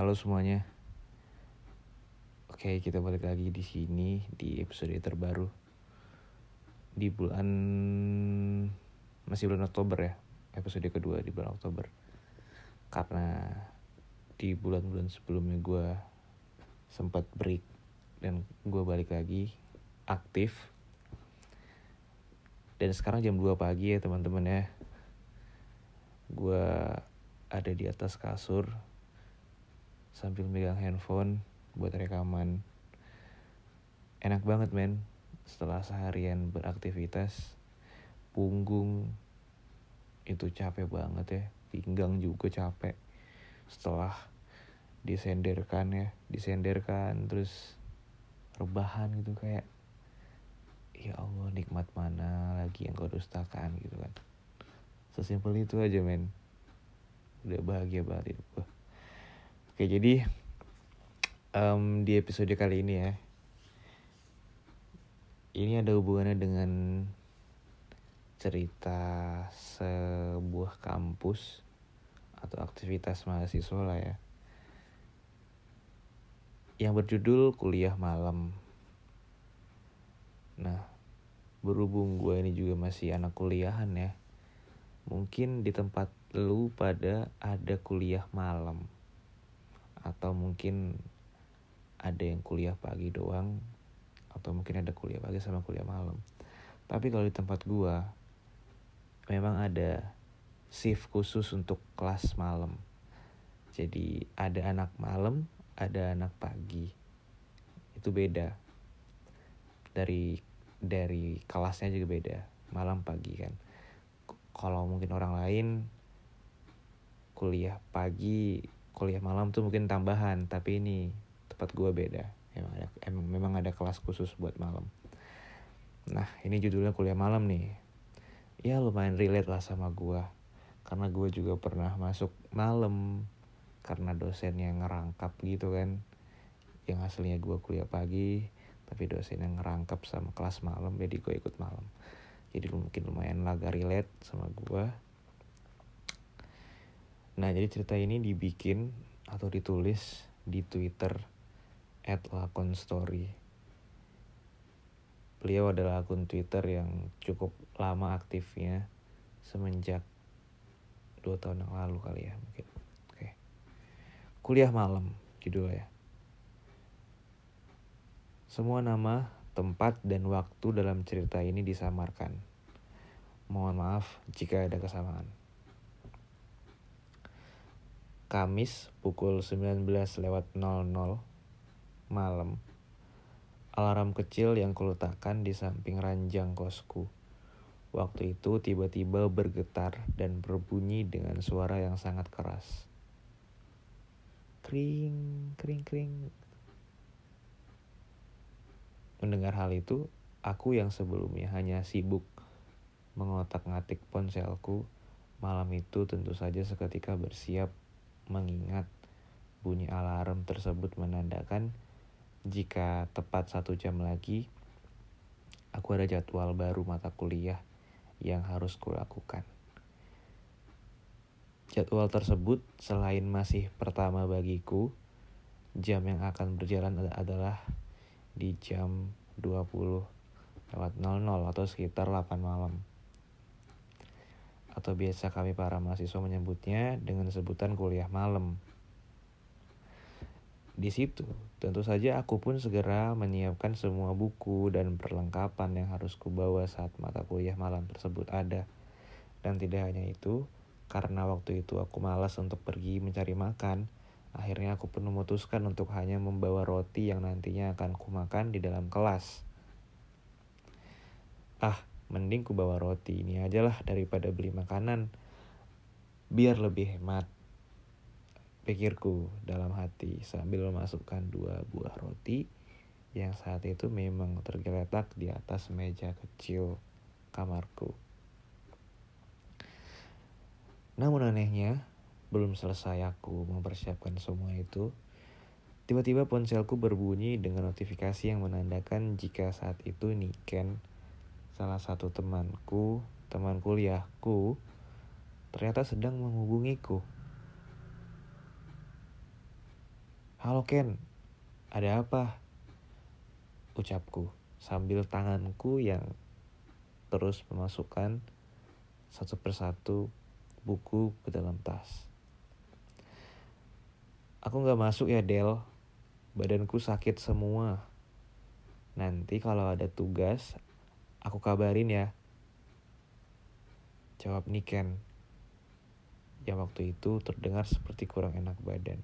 Halo semuanya. Oke, kita balik lagi di sini di episode terbaru di bulan masih bulan Oktober ya, episode kedua di bulan Oktober. Karena di bulan-bulan sebelumnya gue sempat break dan gue balik lagi aktif. Dan sekarang jam 2 pagi ya teman-teman ya. Gue ada di atas kasur sambil megang handphone buat rekaman. Enak banget men, setelah seharian beraktivitas, punggung itu capek banget ya, pinggang juga capek. Setelah disenderkan ya, disenderkan terus rebahan gitu kayak ya Allah nikmat mana lagi yang kau dustakan gitu kan. Sesimpel itu aja men. Udah bahagia banget hidup. Oke jadi um, di episode kali ini ya ini ada hubungannya dengan cerita sebuah kampus atau aktivitas mahasiswa lah ya yang berjudul kuliah malam. Nah berhubung gue ini juga masih anak kuliahan ya mungkin di tempat lu pada ada kuliah malam atau mungkin ada yang kuliah pagi doang atau mungkin ada kuliah pagi sama kuliah malam. Tapi kalau di tempat gua memang ada shift khusus untuk kelas malam. Jadi ada anak malam ada anak pagi. Itu beda. Dari dari kelasnya juga beda. Malam pagi kan. Kalau mungkin orang lain kuliah pagi kuliah malam tuh mungkin tambahan tapi ini tempat gue beda. Emang ada emang memang ada kelas khusus buat malam. Nah ini judulnya kuliah malam nih. Ya lumayan relate lah sama gue karena gue juga pernah masuk malam karena dosen yang ngerangkap gitu kan. Yang aslinya gue kuliah pagi tapi dosen yang ngerangkap sama kelas malam jadi gue ikut malam. Jadi mungkin lumayan agak relate sama gue nah jadi cerita ini dibikin atau ditulis di twitter at lakon story beliau adalah akun twitter yang cukup lama aktifnya semenjak dua tahun yang lalu kali ya mungkin. Oke. Kuliah malam judulnya semua nama tempat dan waktu dalam cerita ini disamarkan. Mohon maaf jika ada kesamaan Kamis pukul 19 lewat 00 malam. Alarm kecil yang kuletakkan di samping ranjang kosku. Waktu itu tiba-tiba bergetar dan berbunyi dengan suara yang sangat keras. Kring, kring, kring. Mendengar hal itu, aku yang sebelumnya hanya sibuk mengotak-ngatik ponselku, malam itu tentu saja seketika bersiap mengingat bunyi alarm tersebut menandakan jika tepat satu jam lagi aku ada jadwal baru mata kuliah yang harus kulakukan. Jadwal tersebut selain masih pertama bagiku, jam yang akan berjalan adalah di jam 20 lewat 00 atau sekitar 8 malam atau biasa kami para mahasiswa menyebutnya dengan sebutan kuliah malam. Di situ, tentu saja aku pun segera menyiapkan semua buku dan perlengkapan yang harus kubawa saat mata kuliah malam tersebut ada. Dan tidak hanya itu, karena waktu itu aku malas untuk pergi mencari makan, akhirnya aku pun memutuskan untuk hanya membawa roti yang nantinya akan kumakan di dalam kelas. Ah, mending ku bawa roti ini aja lah daripada beli makanan biar lebih hemat pikirku dalam hati sambil memasukkan dua buah roti yang saat itu memang tergeletak di atas meja kecil kamarku. Namun anehnya, belum selesai aku mempersiapkan semua itu, tiba-tiba ponselku berbunyi dengan notifikasi yang menandakan jika saat itu Niken salah satu temanku, teman kuliahku, ternyata sedang menghubungiku. Halo Ken, ada apa? Ucapku sambil tanganku yang terus memasukkan satu persatu buku ke dalam tas. Aku gak masuk ya Del, badanku sakit semua. Nanti kalau ada tugas, aku kabarin ya. Jawab Niken. Yang waktu itu terdengar seperti kurang enak badan.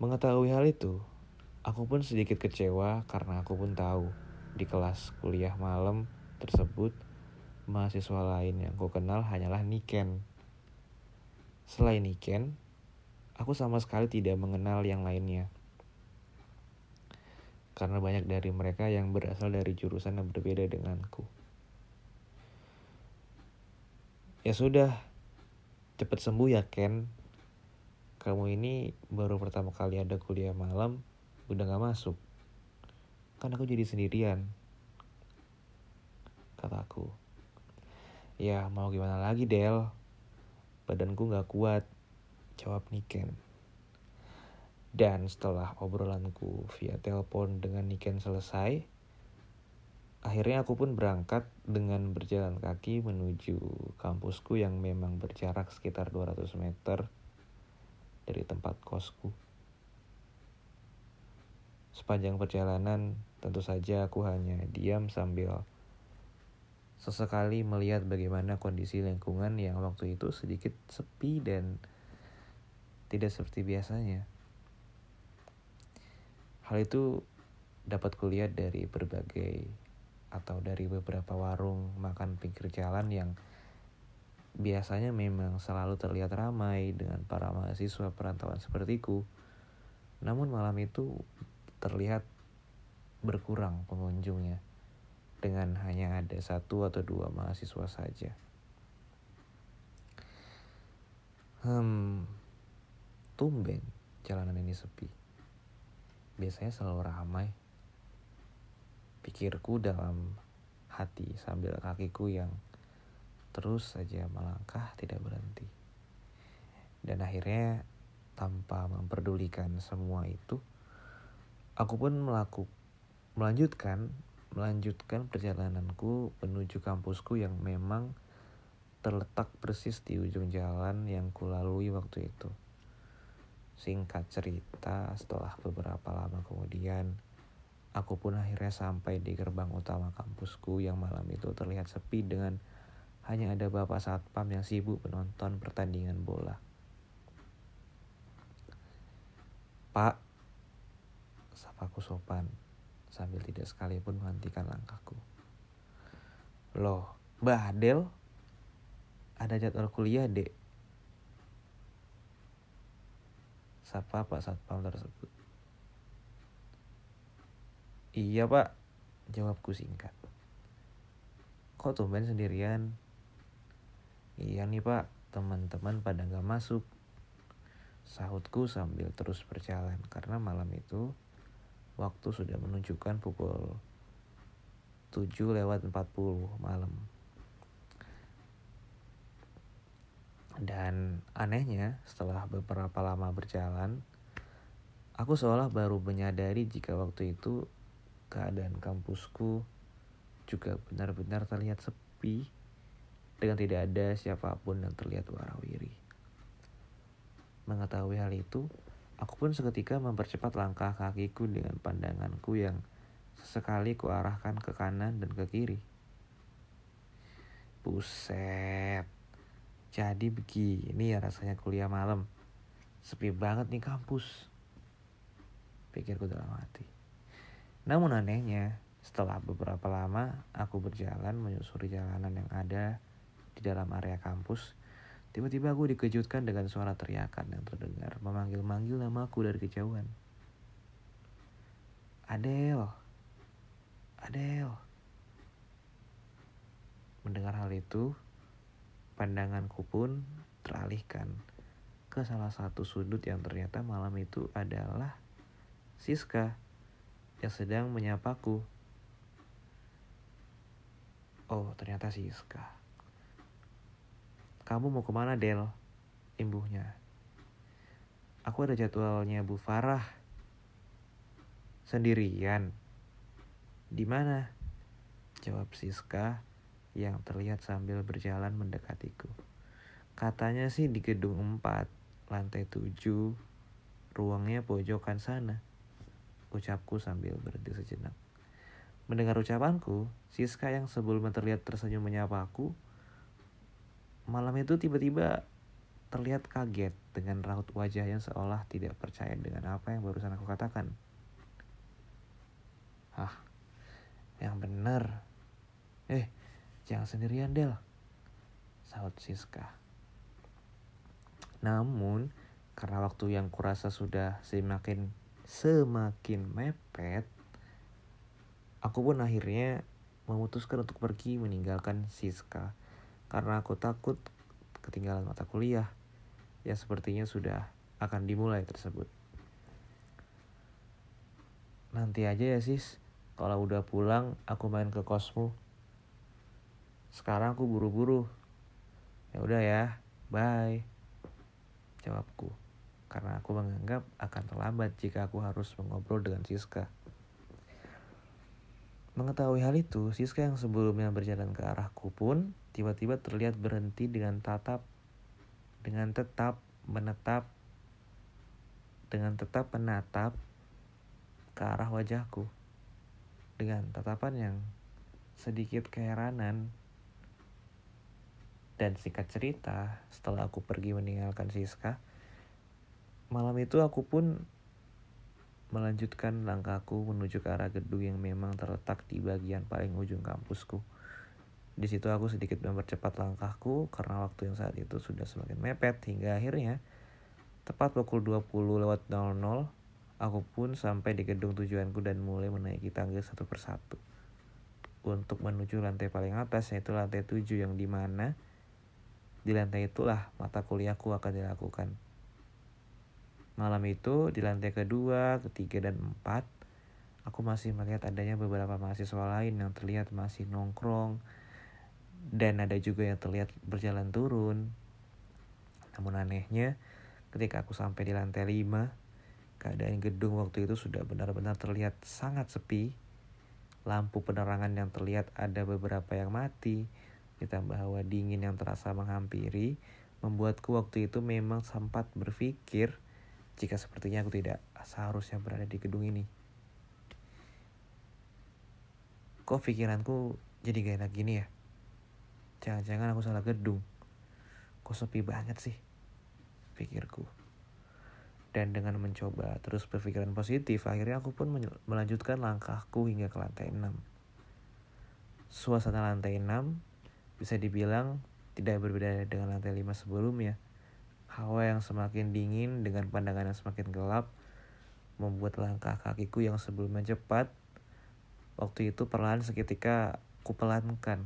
Mengetahui hal itu, aku pun sedikit kecewa karena aku pun tahu di kelas kuliah malam tersebut mahasiswa lain yang ku kenal hanyalah Niken. Selain Niken, aku sama sekali tidak mengenal yang lainnya. Karena banyak dari mereka yang berasal dari jurusan yang berbeda denganku. Ya sudah, cepat sembuh ya Ken. Kamu ini baru pertama kali ada kuliah malam, udah gak masuk. Kan aku jadi sendirian. Kataku. Ya mau gimana lagi Del. Badanku gak kuat. Jawab Niken. Dan setelah obrolanku via telepon dengan Niken selesai, akhirnya aku pun berangkat dengan berjalan kaki menuju kampusku yang memang berjarak sekitar 200 meter dari tempat kosku. Sepanjang perjalanan, tentu saja aku hanya diam sambil sesekali melihat bagaimana kondisi lingkungan yang waktu itu sedikit sepi dan tidak seperti biasanya. Hal itu dapat kulihat dari berbagai atau dari beberapa warung makan pinggir jalan yang biasanya memang selalu terlihat ramai dengan para mahasiswa perantauan sepertiku. Namun malam itu terlihat berkurang pengunjungnya dengan hanya ada satu atau dua mahasiswa saja. Hmm, tumben jalanan ini sepi. Biasanya selalu ramai. Pikirku dalam hati sambil kakiku yang terus saja melangkah tidak berhenti. Dan akhirnya tanpa memperdulikan semua itu, aku pun melakukan melanjutkan melanjutkan perjalananku menuju kampusku yang memang terletak persis di ujung jalan yang kulalui waktu itu. Singkat cerita, setelah beberapa lama kemudian, aku pun akhirnya sampai di gerbang utama kampusku yang malam itu terlihat sepi dengan hanya ada bapak satpam yang sibuk menonton pertandingan bola. Pak, sapaku sopan sambil tidak sekalipun menghentikan langkahku. Loh, Mbak Adel, ada jadwal kuliah, dek. Sapa Pak Satpam tersebut. Iya pak, jawabku singkat. Kok tumben sendirian? Iya nih pak, teman-teman pada gak masuk. Sahutku sambil terus berjalan karena malam itu Waktu sudah menunjukkan pukul 7 lewat 40 malam. Dan anehnya, setelah beberapa lama berjalan, aku seolah baru menyadari jika waktu itu keadaan kampusku juga benar-benar terlihat sepi dengan tidak ada siapa pun yang terlihat warawiri. Mengetahui hal itu, Aku pun seketika mempercepat langkah kakiku dengan pandanganku yang sesekali kuarahkan ke kanan dan ke kiri. Buset. Jadi begini ya rasanya kuliah malam. Sepi banget nih kampus. Pikirku dalam hati. Namun anehnya, setelah beberapa lama aku berjalan menyusuri jalanan yang ada di dalam area kampus, Tiba-tiba aku dikejutkan dengan suara teriakan yang terdengar memanggil-manggil namaku dari kejauhan. Adel, Adel. Mendengar hal itu, pandanganku pun teralihkan ke salah satu sudut yang ternyata malam itu adalah Siska yang sedang menyapaku. Oh, ternyata Siska. Kamu mau ke mana Del? Imbuhnya. Aku ada jadwalnya Bu Farah. Sendirian. Di mana? Jawab Siska yang terlihat sambil berjalan mendekatiku. Katanya sih di gedung 4, lantai 7, ruangnya pojokan sana. Ucapku sambil berhenti sejenak. Mendengar ucapanku, Siska yang sebelumnya terlihat tersenyum menyapa aku, malam itu tiba-tiba terlihat kaget dengan raut wajah yang seolah tidak percaya dengan apa yang barusan aku katakan. Hah, yang benar. Eh, jangan sendirian Del, sahut Siska. Namun, karena waktu yang kurasa sudah semakin semakin mepet, Aku pun akhirnya memutuskan untuk pergi meninggalkan Siska karena aku takut ketinggalan mata kuliah yang sepertinya sudah akan dimulai tersebut. Nanti aja ya sis, kalau udah pulang aku main ke kosmu. Sekarang aku buru-buru. Ya udah ya, bye. Jawabku, karena aku menganggap akan terlambat jika aku harus mengobrol dengan Siska. Mengetahui hal itu, Siska yang sebelumnya berjalan ke arahku pun tiba-tiba terlihat berhenti dengan tatap dengan tetap menetap dengan tetap menatap ke arah wajahku dengan tatapan yang sedikit keheranan dan singkat cerita setelah aku pergi meninggalkan Siska malam itu aku pun melanjutkan langkahku menuju ke arah gedung yang memang terletak di bagian paling ujung kampusku. Di situ aku sedikit mempercepat langkahku karena waktu yang saat itu sudah semakin mepet hingga akhirnya tepat pukul 20 lewat 00 aku pun sampai di gedung tujuanku dan mulai menaiki tangga satu persatu untuk menuju lantai paling atas yaitu lantai 7 yang di mana di lantai itulah mata kuliahku akan dilakukan. Malam itu di lantai kedua, ketiga, dan empat, aku masih melihat adanya beberapa mahasiswa lain yang terlihat masih nongkrong dan ada juga yang terlihat berjalan turun. Namun anehnya, ketika aku sampai di lantai lima, keadaan gedung waktu itu sudah benar-benar terlihat sangat sepi. Lampu penerangan yang terlihat ada beberapa yang mati, ditambah hawa dingin yang terasa menghampiri, membuatku waktu itu memang sempat berpikir jika sepertinya aku tidak seharusnya berada di gedung ini. Kok pikiranku jadi gak enak gini ya? Jangan-jangan aku salah gedung. Kok sepi banget sih? Pikirku. Dan dengan mencoba terus berpikiran positif, akhirnya aku pun melanjutkan langkahku hingga ke lantai 6. Suasana lantai 6 bisa dibilang tidak berbeda dengan lantai 5 sebelumnya Hawa yang semakin dingin dengan pandangan yang semakin gelap membuat langkah kakiku yang sebelumnya cepat waktu itu perlahan seketika kupelankan.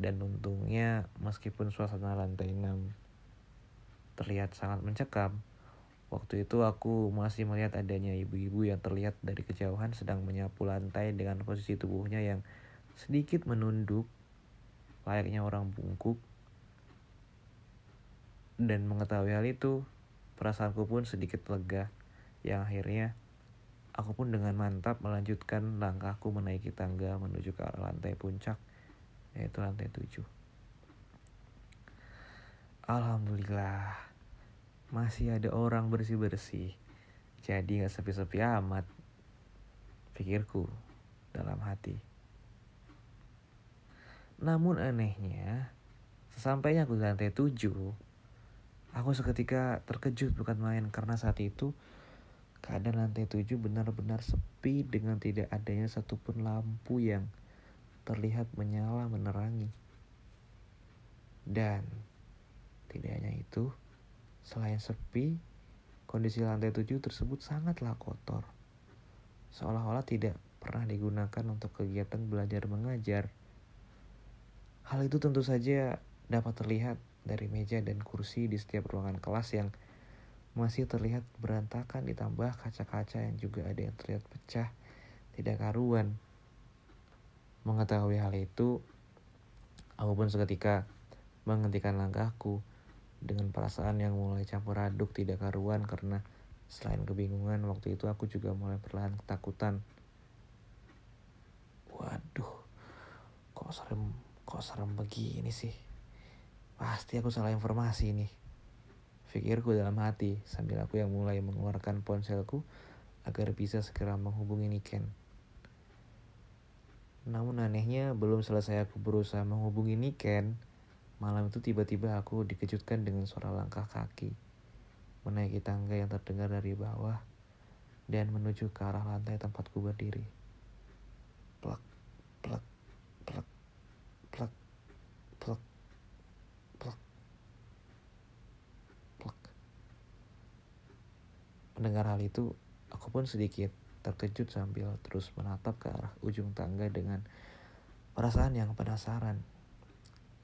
Dan untungnya meskipun suasana lantai 6 terlihat sangat mencekam, waktu itu aku masih melihat adanya ibu-ibu yang terlihat dari kejauhan sedang menyapu lantai dengan posisi tubuhnya yang sedikit menunduk layaknya orang bungkuk dan mengetahui hal itu, perasaanku pun sedikit lega. Yang akhirnya, aku pun dengan mantap melanjutkan langkahku menaiki tangga menuju ke arah lantai puncak, yaitu lantai tujuh. Alhamdulillah, masih ada orang bersih-bersih. Jadi gak sepi-sepi amat, pikirku dalam hati. Namun anehnya, sesampainya aku di lantai tujuh, Aku seketika terkejut bukan main karena saat itu keadaan lantai tujuh benar-benar sepi dengan tidak adanya satupun lampu yang terlihat menyala menerangi. Dan tidak hanya itu, selain sepi, kondisi lantai tujuh tersebut sangatlah kotor. Seolah-olah tidak pernah digunakan untuk kegiatan belajar mengajar. Hal itu tentu saja dapat terlihat dari meja dan kursi di setiap ruangan kelas yang masih terlihat berantakan ditambah kaca-kaca yang juga ada yang terlihat pecah tidak karuan. Mengetahui hal itu, aku pun seketika menghentikan langkahku dengan perasaan yang mulai campur aduk tidak karuan karena selain kebingungan waktu itu aku juga mulai perlahan ketakutan waduh kok serem kok serem begini sih pasti aku salah informasi nih pikirku dalam hati sambil aku yang mulai mengeluarkan ponselku agar bisa segera menghubungi Niken. Namun anehnya belum selesai aku berusaha menghubungi Niken, Malam itu tiba-tiba aku dikejutkan dengan suara langkah kaki menaiki tangga yang terdengar dari bawah dan menuju ke arah lantai tempatku berdiri. Plak, plak, plak, plak, plak, plak, plak. Mendengar hal itu, aku pun sedikit terkejut sambil terus menatap ke arah ujung tangga dengan perasaan yang penasaran.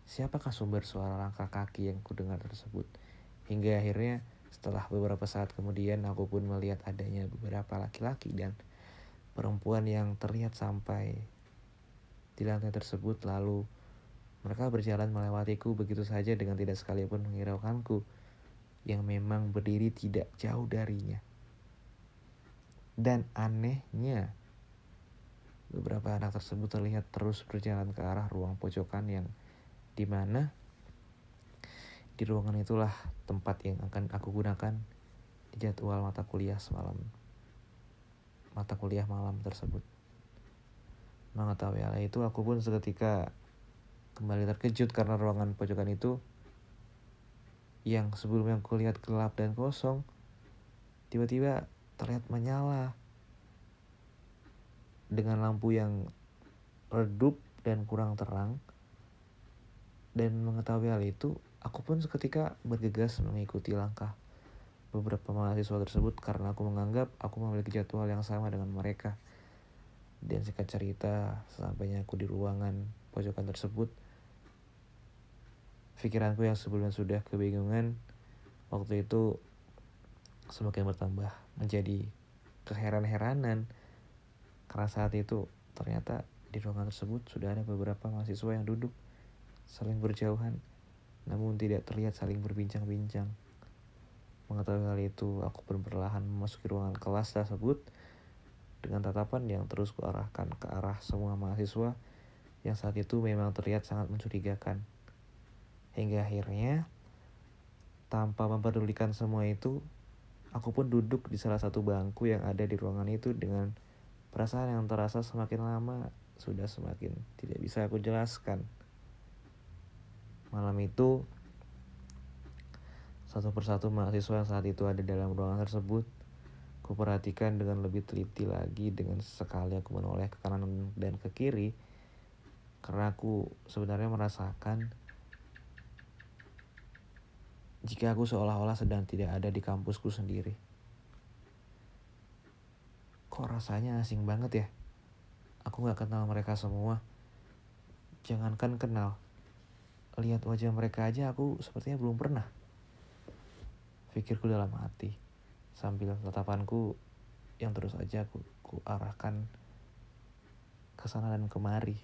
Siapakah sumber suara langkah kaki yang kudengar tersebut? Hingga akhirnya setelah beberapa saat kemudian aku pun melihat adanya beberapa laki-laki dan perempuan yang terlihat sampai di lantai tersebut. Lalu mereka berjalan melewatiku begitu saja dengan tidak sekalipun menghiraukanku yang memang berdiri tidak jauh darinya. Dan anehnya, beberapa anak tersebut terlihat terus berjalan ke arah ruang pojokan yang di mana di ruangan itulah tempat yang akan aku gunakan di jadwal mata kuliah semalam mata kuliah malam tersebut mengetahui hal itu aku pun seketika kembali terkejut karena ruangan pojokan itu yang sebelumnya aku lihat gelap dan kosong tiba-tiba terlihat menyala dengan lampu yang redup dan kurang terang dan mengetahui hal itu, aku pun seketika bergegas mengikuti langkah beberapa mahasiswa tersebut karena aku menganggap aku memiliki jadwal yang sama dengan mereka. Dan singkat cerita, sesampainya aku di ruangan pojokan tersebut, pikiranku yang sebelumnya sudah kebingungan waktu itu semakin bertambah menjadi keheran-heranan karena saat itu ternyata di ruangan tersebut sudah ada beberapa mahasiswa yang duduk saling berjauhan, namun tidak terlihat saling berbincang-bincang. Mengetahui hal itu, aku pun perlahan memasuki ruangan kelas tersebut dengan tatapan yang terus kuarahkan ke arah semua mahasiswa yang saat itu memang terlihat sangat mencurigakan. Hingga akhirnya, tanpa memperdulikan semua itu, aku pun duduk di salah satu bangku yang ada di ruangan itu dengan perasaan yang terasa semakin lama sudah semakin tidak bisa aku jelaskan. Malam itu, satu persatu mahasiswa yang saat itu ada dalam ruangan tersebut, kuperhatikan dengan lebih teliti lagi dengan sekali aku menoleh ke kanan dan ke kiri, karena aku sebenarnya merasakan jika aku seolah-olah sedang tidak ada di kampusku sendiri. Kok rasanya asing banget ya? Aku gak kenal mereka semua. Jangankan kenal, lihat wajah mereka aja aku sepertinya belum pernah. Pikirku dalam hati, sambil tatapanku yang terus aja aku, aku arahkan ke sana dan kemari.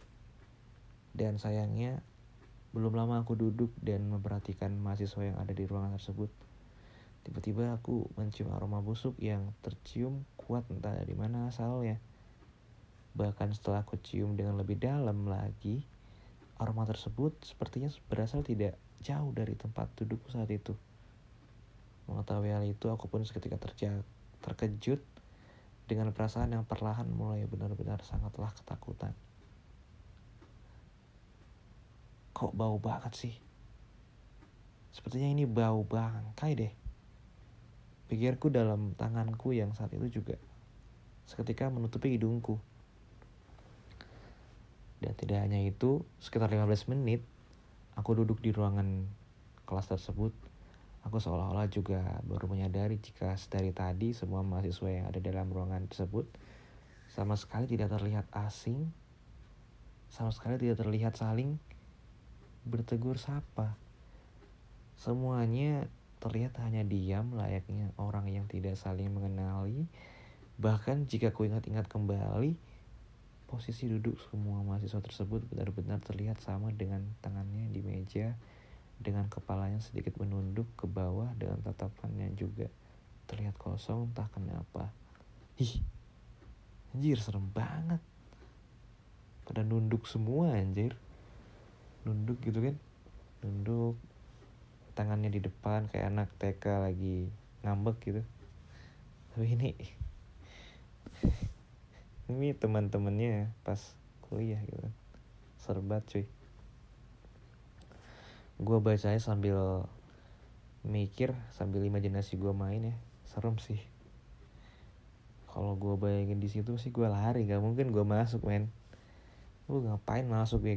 Dan sayangnya, belum lama aku duduk dan memperhatikan mahasiswa yang ada di ruangan tersebut. Tiba-tiba aku mencium aroma busuk yang tercium kuat entah dari mana asalnya. Bahkan setelah aku cium dengan lebih dalam lagi, Aroma tersebut sepertinya berasal tidak jauh dari tempat dudukku saat itu. Mengetahui hal itu, aku pun seketika terkejut dengan perasaan yang perlahan mulai benar-benar sangatlah ketakutan. Kok bau banget sih? Sepertinya ini bau bangkai deh. Pikirku dalam tanganku yang saat itu juga seketika menutupi hidungku. Dan tidak hanya itu, sekitar 15 menit aku duduk di ruangan kelas tersebut. Aku seolah-olah juga baru menyadari jika dari tadi semua mahasiswa yang ada dalam ruangan tersebut sama sekali tidak terlihat asing, sama sekali tidak terlihat saling bertegur sapa. Semuanya terlihat hanya diam layaknya orang yang tidak saling mengenali. Bahkan jika ku ingat-ingat kembali, Posisi duduk semua mahasiswa tersebut benar-benar terlihat sama dengan tangannya di meja dengan kepalanya sedikit menunduk ke bawah dengan tatapannya juga terlihat kosong entah kenapa. Ih, anjir serem banget. Pada nunduk semua anjir. Nunduk gitu kan. Nunduk. Tangannya di depan kayak anak TK lagi ngambek gitu. Tapi ini ini teman-temannya pas kuliah gitu kan serbat cuy gue bacanya sambil mikir sambil imajinasi gue main ya serem sih kalau gue bayangin di situ sih gue lari gak mungkin gue masuk men lu ngapain masuk ya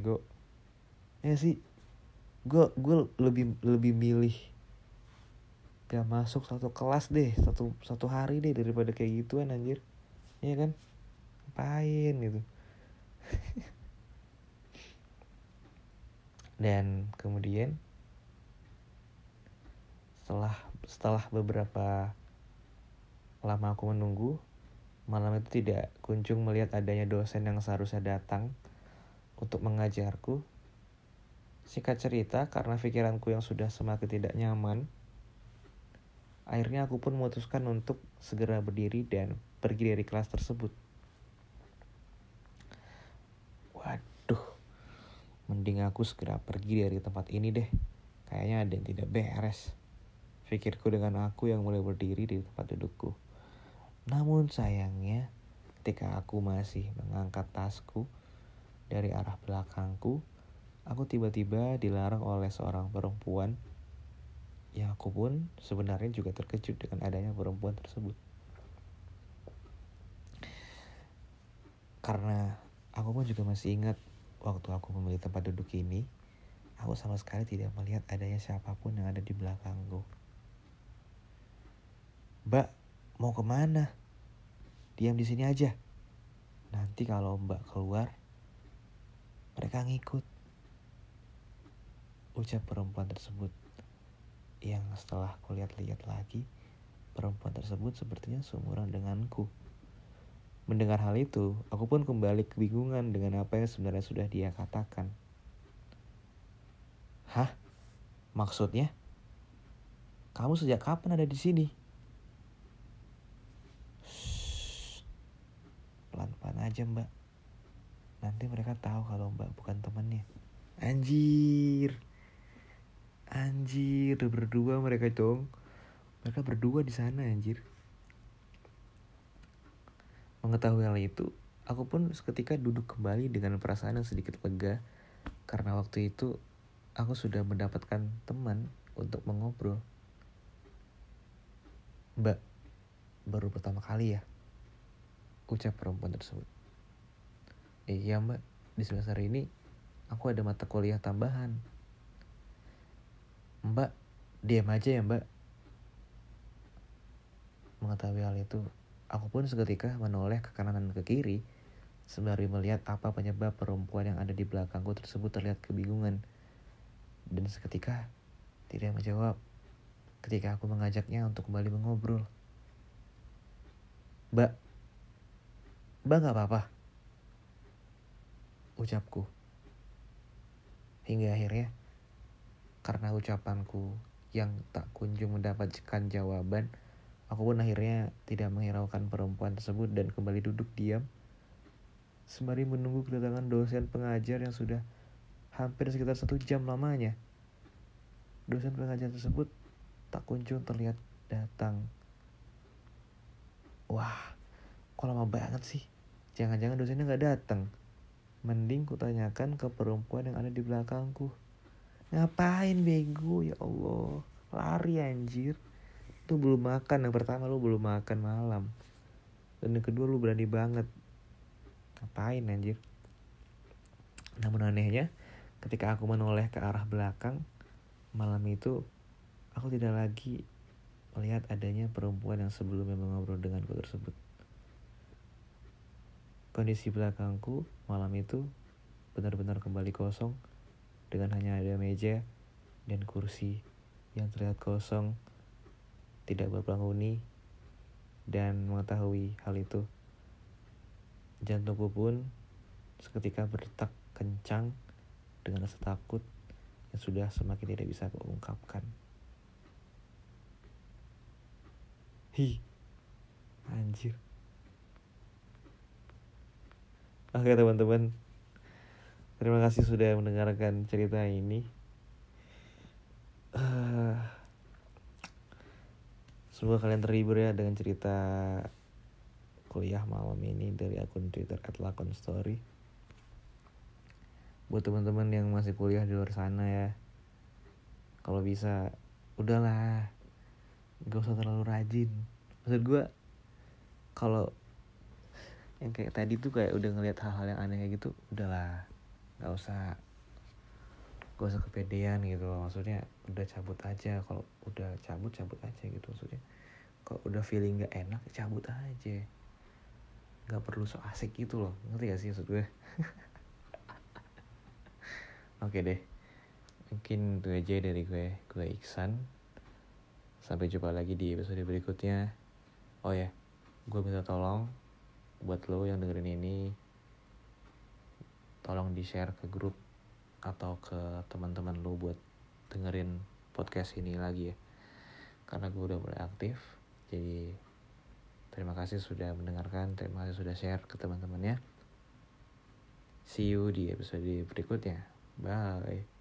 sih. Gue gue lebih lebih milih gak masuk satu kelas deh satu satu hari deh daripada kayak gituan anjir. Iya kan? Ngapain gitu? Dan kemudian setelah setelah beberapa lama aku menunggu malam itu tidak kunjung melihat adanya dosen yang seharusnya datang untuk mengajarku singkat cerita karena pikiranku yang sudah semakin tidak nyaman akhirnya aku pun memutuskan untuk segera berdiri dan pergi dari kelas tersebut Mending aku segera pergi dari tempat ini deh. Kayaknya ada yang tidak beres. Pikirku dengan aku yang mulai berdiri di tempat dudukku. Namun sayangnya, ketika aku masih mengangkat tasku dari arah belakangku, aku tiba-tiba dilarang oleh seorang perempuan yang aku pun sebenarnya juga terkejut dengan adanya perempuan tersebut. Karena aku pun juga masih ingat Waktu aku memilih tempat duduk ini, aku sama sekali tidak melihat adanya siapa pun yang ada di belakangku. Mbak, mau ke mana? Diam di sini aja. Nanti kalau mbak keluar, mereka ngikut. Ucap perempuan tersebut yang setelah kulihat-lihat lagi, perempuan tersebut sepertinya seumuran denganku. Mendengar hal itu, aku pun kembali kebingungan dengan apa yang sebenarnya sudah dia katakan. Hah? Maksudnya? Kamu sejak kapan ada di sini? Pelan-pelan aja mbak. Nanti mereka tahu kalau mbak bukan temannya. Anjir. Anjir, berdua mereka dong. Mereka berdua di sana anjir. Mengetahui hal itu, aku pun seketika duduk kembali dengan perasaan yang sedikit lega karena waktu itu aku sudah mendapatkan teman untuk mengobrol. Mbak, baru pertama kali ya? Ucap perempuan tersebut. Iya mbak, di semester ini aku ada mata kuliah tambahan. Mbak, diam aja ya mbak. Mengetahui hal itu, Aku pun seketika menoleh ke kanan dan ke kiri, sembari melihat apa penyebab perempuan yang ada di belakangku tersebut terlihat kebingungan. Dan seketika tidak menjawab ketika aku mengajaknya untuk kembali mengobrol. Mbak, Mbak gak apa-apa? Ucapku. Hingga akhirnya, karena ucapanku yang tak kunjung mendapatkan jawaban, Aku pun akhirnya tidak menghiraukan perempuan tersebut dan kembali duduk diam. Sembari menunggu kedatangan dosen pengajar yang sudah hampir sekitar satu jam lamanya. Dosen pengajar tersebut tak kunjung terlihat datang. Wah, kok lama banget sih? Jangan-jangan dosennya gak datang. Mending kutanyakan ke perempuan yang ada di belakangku. Ngapain bego? Ya Allah? Lari anjir. Tuh belum makan. Yang pertama lu belum makan malam. Dan yang kedua lu berani banget. Ngapain anjir? Namun anehnya ketika aku menoleh ke arah belakang malam itu aku tidak lagi melihat adanya perempuan yang sebelumnya mengobrol denganku tersebut. Kondisi belakangku malam itu benar-benar kembali kosong dengan hanya ada meja dan kursi yang terlihat kosong tidak berpenghuni dan mengetahui hal itu. Jantungku pun seketika berdetak kencang dengan rasa takut yang sudah semakin tidak bisa aku ungkapkan. Hi, anjir. Oke teman-teman, terima kasih sudah mendengarkan cerita ini. Uh, semoga kalian terhibur ya dengan cerita kuliah malam ini dari akun Twitter @lakonstory. Buat teman-teman yang masih kuliah di luar sana ya, kalau bisa udahlah, gak usah terlalu rajin. Maksud gue, kalau yang kayak tadi tuh kayak udah ngeliat hal-hal yang aneh kayak gitu, udahlah, gak usah. Gak usah kepedean gitu loh. Maksudnya udah cabut aja. Kalau udah cabut cabut aja gitu maksudnya. Kalau udah feeling gak enak cabut aja. Nggak perlu so asik gitu loh. Ngerti gak sih maksud gue? Oke deh. Mungkin itu aja dari gue. Gue Iksan. Sampai jumpa lagi di episode berikutnya. Oh ya gue minta tolong buat lo yang dengerin ini tolong di share ke grup atau ke teman-teman lo buat dengerin podcast ini lagi ya karena gue udah mulai aktif jadi Terima kasih sudah mendengarkan, terima kasih sudah share ke teman-temannya. See you di episode berikutnya. Bye.